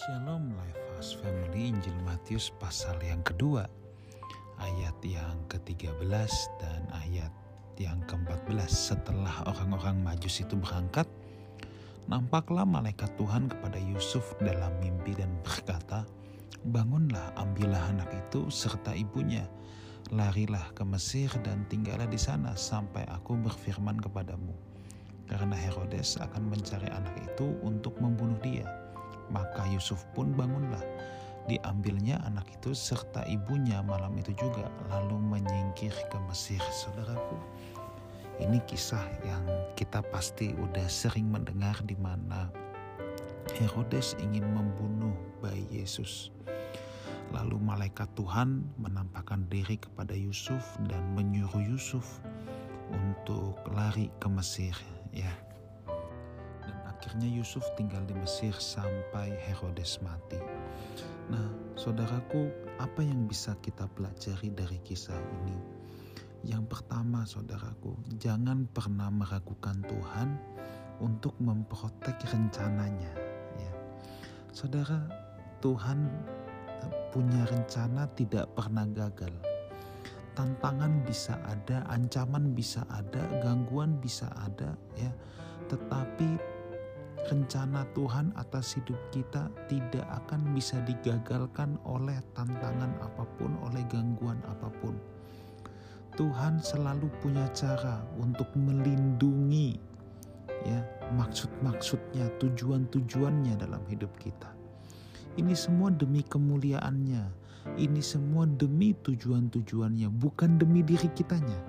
Shalom Lifehouse Family Injil Matius pasal yang kedua. Ayat yang ke-13 dan ayat yang ke-14 setelah orang-orang majus itu berangkat nampaklah malaikat Tuhan kepada Yusuf dalam mimpi dan berkata bangunlah ambillah anak itu serta ibunya. Larilah ke Mesir dan tinggallah di sana sampai aku berfirman kepadamu. Karena Herodes akan mencari anak itu untuk membunuh dia maka Yusuf pun bangunlah. Diambilnya anak itu serta ibunya malam itu juga lalu menyingkir ke Mesir. Saudaraku, ini kisah yang kita pasti udah sering mendengar di mana Herodes ingin membunuh bayi Yesus. Lalu malaikat Tuhan menampakkan diri kepada Yusuf dan menyuruh Yusuf untuk lari ke Mesir ya Akhirnya Yusuf tinggal di Mesir sampai Herodes mati. Nah, saudaraku, apa yang bisa kita pelajari dari kisah ini? Yang pertama, saudaraku, jangan pernah meragukan Tuhan untuk memprotek rencananya. Ya. Saudara, Tuhan punya rencana tidak pernah gagal. Tantangan bisa ada, ancaman bisa ada, gangguan bisa ada, ya. Tetapi rencana Tuhan atas hidup kita tidak akan bisa digagalkan oleh tantangan apa pun, oleh gangguan apa pun. Tuhan selalu punya cara untuk melindungi ya maksud-maksudnya, tujuan-tujuannya dalam hidup kita. Ini semua demi kemuliaannya. Ini semua demi tujuan-tujuannya, bukan demi diri kitanya,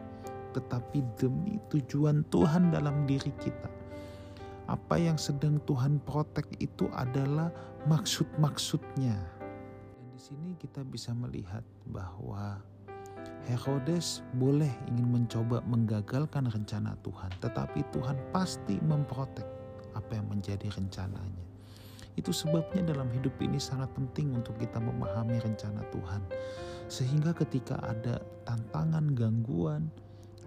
tetapi demi tujuan Tuhan dalam diri kita apa yang sedang Tuhan protek itu adalah maksud-maksudnya. Dan di sini kita bisa melihat bahwa Herodes boleh ingin mencoba menggagalkan rencana Tuhan, tetapi Tuhan pasti memprotek apa yang menjadi rencananya. Itu sebabnya dalam hidup ini sangat penting untuk kita memahami rencana Tuhan. Sehingga ketika ada tantangan, gangguan,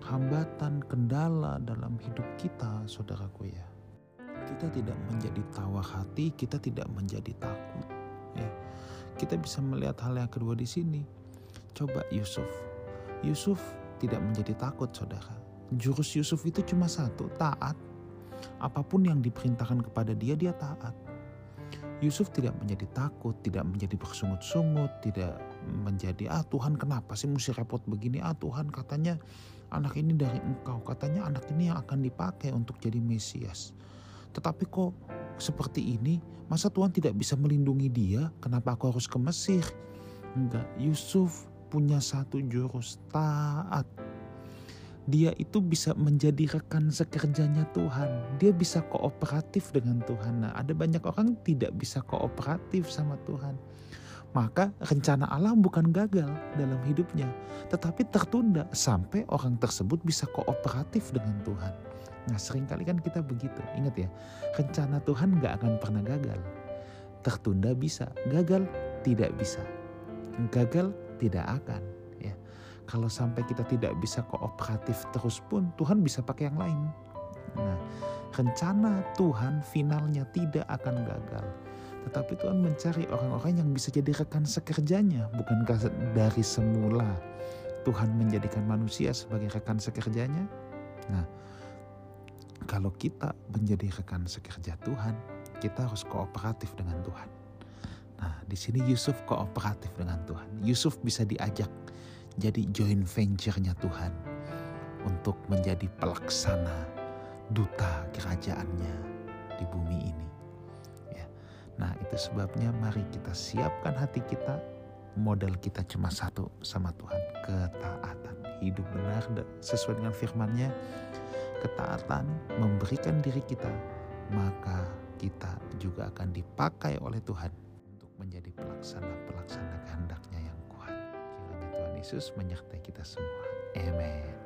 hambatan, kendala dalam hidup kita, saudaraku ya, kita tidak menjadi tawa hati, kita tidak menjadi takut. Ya, kita bisa melihat hal yang kedua di sini. Coba Yusuf, Yusuf tidak menjadi takut, saudara. Jurus Yusuf itu cuma satu, taat. Apa pun yang diperintahkan kepada dia, dia taat. Yusuf tidak menjadi takut, tidak menjadi bersungut-sungut, tidak menjadi ah Tuhan kenapa sih mesti repot begini? Ah Tuhan katanya anak ini dari engkau, katanya anak ini yang akan dipakai untuk jadi Mesias. Tetapi kok seperti ini, masa Tuhan tidak bisa melindungi dia? Kenapa aku harus ke Mesir? Enggak, Yusuf punya satu jurus taat. Dia itu bisa menjadi rekan sekerjanya Tuhan. Dia bisa kooperatif dengan Tuhan. Nah, ada banyak orang tidak bisa kooperatif sama Tuhan. Maka rencana Allah bukan gagal dalam hidupnya, tetapi tertunda sampai orang tersebut bisa kooperatif dengan Tuhan. Nah sering kali kan kita begitu. Ingat ya, rencana Tuhan gak akan pernah gagal. Tertunda bisa, gagal tidak bisa. Gagal tidak akan. Ya, Kalau sampai kita tidak bisa kooperatif terus pun Tuhan bisa pakai yang lain. Nah rencana Tuhan finalnya tidak akan gagal. Tetapi Tuhan mencari orang-orang yang bisa jadi rekan sekerjanya. Bukankah dari semula Tuhan menjadikan manusia sebagai rekan sekerjanya? Nah, kalau kita menjadi rekan sekerja Tuhan, kita harus kooperatif dengan Tuhan. Nah, di sini Yusuf kooperatif dengan Tuhan. Yusuf bisa diajak jadi joint venture-nya Tuhan untuk menjadi pelaksana duta kerajaannya di bumi ini. Ya. Nah, itu sebabnya mari kita siapkan hati kita. Modal kita cuma satu sama Tuhan, ketaatan, hidup benar sesuai dengan firman-Nya ketaatan, memberikan diri kita, maka kita juga akan dipakai oleh Tuhan untuk menjadi pelaksana-pelaksana kehendaknya yang kuat. Kiranya Tuhan Yesus menyertai kita semua. Amen.